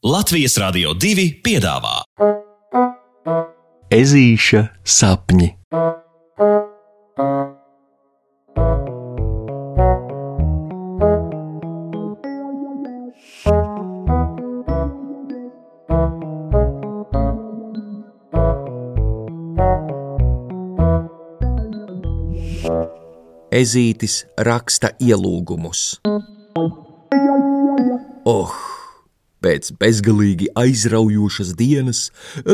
Latvijas Rādio 2 piedāvā Ezīša sapņi. Ezītis raksta ielūgumus. Pēc bezgalīgi aizraujošas dienas,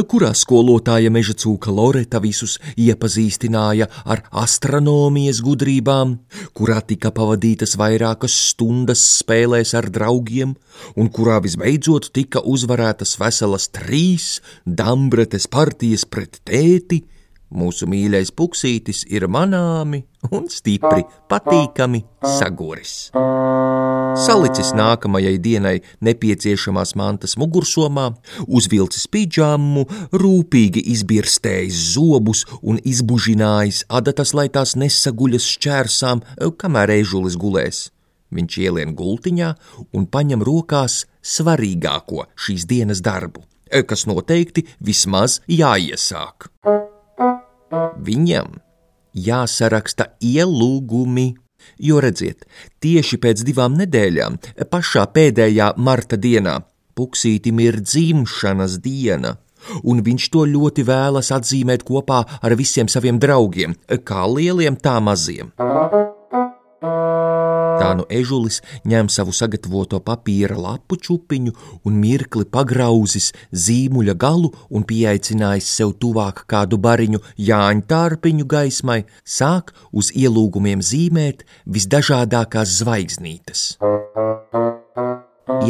kurā skolotāja meža cūka Loreta visus iepazīstināja ar astronomijas gudrībām, kurā tika pavadītas vairākas stundas spēlēs ar draugiem, un kurā visbeidzot tika uzvarētas veselas trīs dambretes partijas pret tēti, mūsu mīļais puksītis ir manāmi un stipri patīkami saguris salicis nākamajai dienai nepieciešamās mantas mugursomā, uzvilcis pidžamu, rūpīgi izbirstējis zobus un izbužinājis adatas, lai tās nesaguļas šķērsām, kamēr ežulis gulēs. Viņš ielien gultiņā un paņem rokās svarīgāko šīs dienas darbu, kas noteikti vismaz jāiesāk. Viņam jāsaraksta ielūgumi Jo redziet, tieši pēc divām nedēļām, pašā pēdējā marta dienā, Puksītim ir dzimšanas diena, un viņš to ļoti vēlas atzīmēt kopā ar visiem saviem draugiem, kā lieliem, tā maziem. Tā nu ežulis ņem savu sagatavoto papīra lapu čupiņu un mirkli pagrauzis zīmuļa galu un pieaicinājis sev tuvāk kādu bariņu Jāņu tārpiņu gaismai, sāk uz ielūgumiem zīmēt visdažādākās zvaigznītes.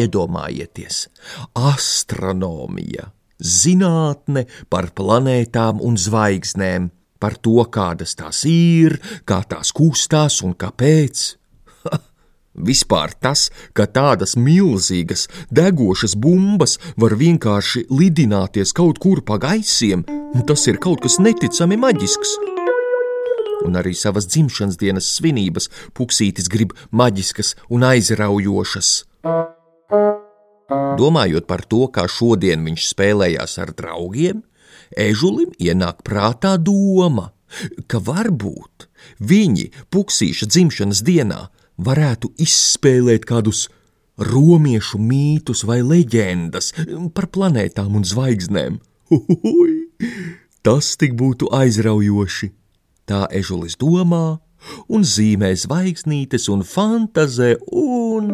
Iedomājieties, astronomija, zinātne par planētām un zvaigznēm, par to, kādas tās ir, kā tās kustās un kāpēc. Vispār tas, ka tādas milzīgas, degošas bumbas var vienkārši lidināties kaut kur pa gaisiem, tas ir kaut kas neticami maģisks. Un arī savas dzimšanas dienas svinības Puksītis grib maģiskas un aizraujošas. Domājot par to, kā šodien viņš spēlējās ar draugiem, Ežulim ienāk prātā doma, ka varbūt viņi Puksīša dzimšanas dienā varētu izspēlēt kādus romiešu mītus vai leģendas par planētām un zvaigznēm. Uhuhui, tas tik būtu aizraujoši. Tā ežulis domā un zīmē zvaigznītes un fantazē un,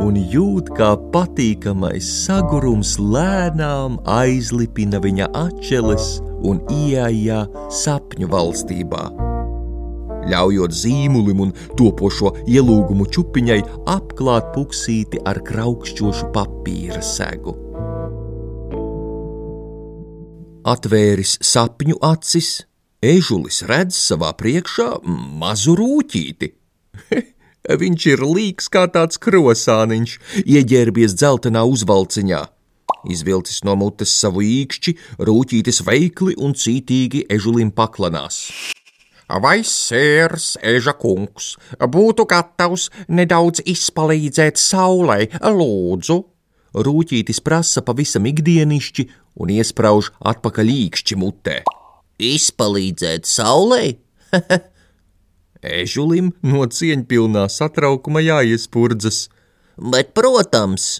un jūt, kā patīkamais sagurums lēnām aizlipina viņa atšķeles un ieejā sapņu valstībā ļaujot zīmulim un topošo ielūgumu čupiņai apklāt puksīti ar kraukšķošu papīra segu. Atvēris sapņu acis, ežulis redz savā priekšā mazu rūtīti. Viņš ir līks kā tāds krosāniņš, ieģērbies dzeltenā uzvalciņā. Izvilcis no mutes savu īkšķi, rūtītis veikli un cītīgi ežulim paklanās. Vai sērs, eža kungs, būtu gatavs nedaudz izpalīdzēt saulē, lūdzu? Rūtītis prasa pavisam ikdienišķi un iesprāž atpakaļ īkšķi mutē. Izpalīdzēt saulē? Ežulim no cieņpilnā satraukuma jāiespurdzas. Bet, protams,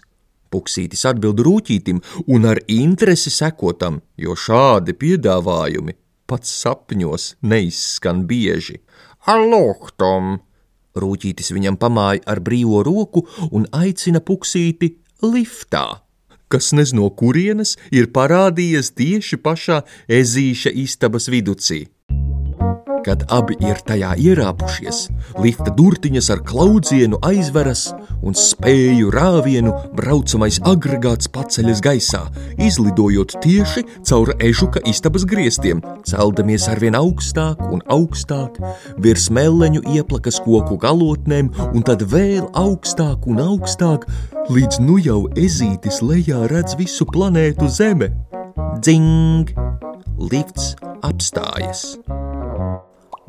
Puksītis atbild rūtītim un ar interesi sekotam, jo šādi piedāvājumi pats sapņos neizskan bieži. Alohtom! Rūtītis viņam pamāja ar brīvo roku un aicina puksīti liftā, kas nez no kurienes ir parādījies tieši pašā ezīša istabas viducī. Kad abi ir tajā ierāpušies, lifta durtiņas ar klaudzienu aizveras un spēju rāvienu braucamais agregāts paceļas gaisā, izlidojot tieši caur ežuka istabas griestiem, celdamies arvien augstāk un augstāk, virs meleņu ieplakas koku galotnēm un tad vēl augstāk un augstāk, līdz nu jau ezītis lejā redz visu planētu Zeme. Dzing! Lifts apstājas.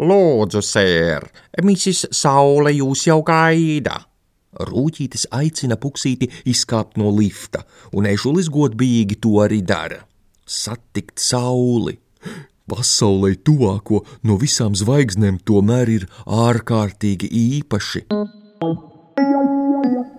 Lūdzu, sēr, misis Saule jūs jau gaida. Rūtītis aicina puksīti izkāpt no lifta, un ežulis godbijīgi to arī dara. Satikt sauli! Pasaulē tuvāko no visām zvaigznēm tomēr ir ārkārtīgi īpaši.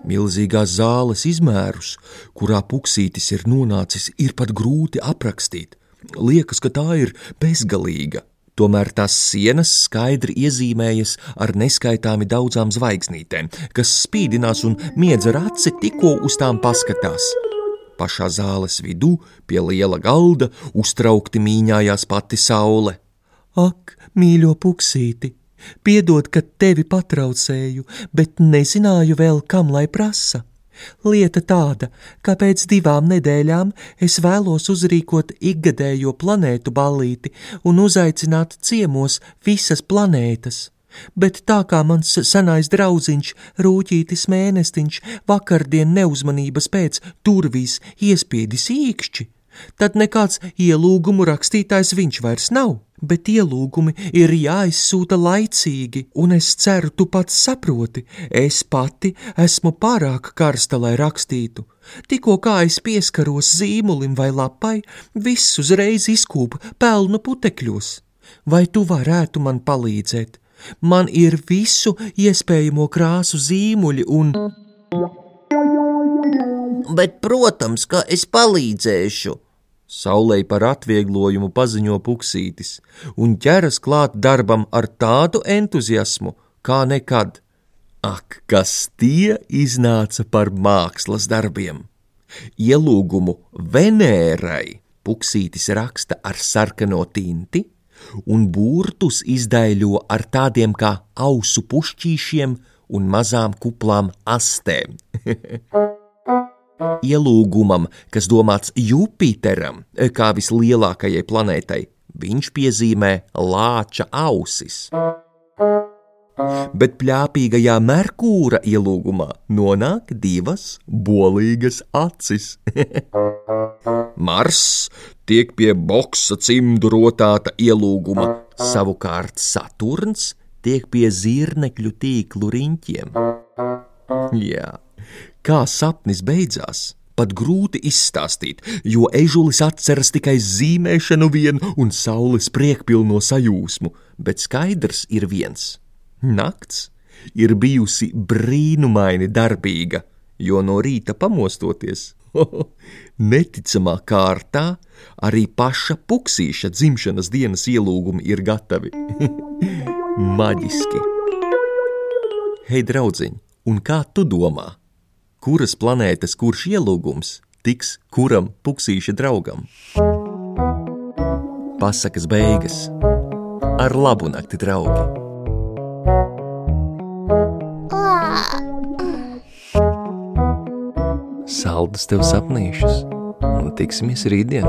Milzīgās zāles izmērus, kurā puksītis ir nonācis, ir pat grūti aprakstīt. Liekas, ka tā ir bezgalīga. Tomēr tās sienas skaidri iezīmējas ar neskaitāmi daudzām zvaigznītēm, kas spīdinās un miedz ar aci tikko uz tām paskatās. Pašā zāles vidū, pie liela galda, uztraukti mīņājās pati saule. Ak, mīļo puksīti! Piedod, ka tevi patraucēju, bet nezināju vēl, kam lai prasa. Lieta tāda, ka pēc divām nedēļām es vēlos uzrīkot ikgadējo planētu ballīti un uzaicināt ciemos visas planētas. Bet tā kā mans senais draudziņš, rūtītis mēnestiņš, vakardien neuzmanības pēc turvīs iespiedis īkšķi, tad nekāds ielūgumu rakstītājs viņš vairs nav bet ielūgumi ir jāizsūta laicīgi, un es ceru, tu pats saproti, es pati esmu pārāk karsta, lai rakstītu. Tikko kā es pieskaros zīmulim vai lapai, viss uzreiz izkūp pelnu putekļos. Vai tu varētu man palīdzēt? Man ir visu iespējamo krāsu zīmuļi un. Bet, protams, ka es palīdzēšu. Saulē par atvieglojumu paziņo puksītis un ķeras klāt darbam ar tādu entuziasmu kā nekad. Ak, kas tie iznāca par mākslas darbiem! Ielūgumu Venērai puksītis raksta ar sarkano tinti, un burtus izdaļo ar tādiem kā ausu pušķīšiem un mazām kuplām astēm. Ielūgumam, kas domāts Jupiteram, kā vislielākajai planētai, viņš piezīmē lāča ausis. Bet plāpīgajā Merkūra ielūgumā nonāk divas bolīgas acis. Mars tiek pie boksa cimdu rotāta ielūguma, savukārt Saturns tiek pie zirnekļu tīklu riņķiem. Jā, Kā sapnis beidzās, pat grūti izstāstīt, jo ežulis atceras tikai zīmēšanu vien un saules priekpilno sajūsmu, bet skaidrs ir viens - nakts ir bijusi brīnumaini darbīga, jo no rīta pamostoties, neticamā kārtā arī paša puksīša dzimšanas dienas ielūgumi ir gatavi. Maģiski! Hei, draudziņ, un kā tu domā? Kuras planētas kurš ielūgums tiks kuram puksīša draugam. Pasakas beigas ar labu nakti, draugi! Saldus tev sapnīšus un tiksimies rītdien!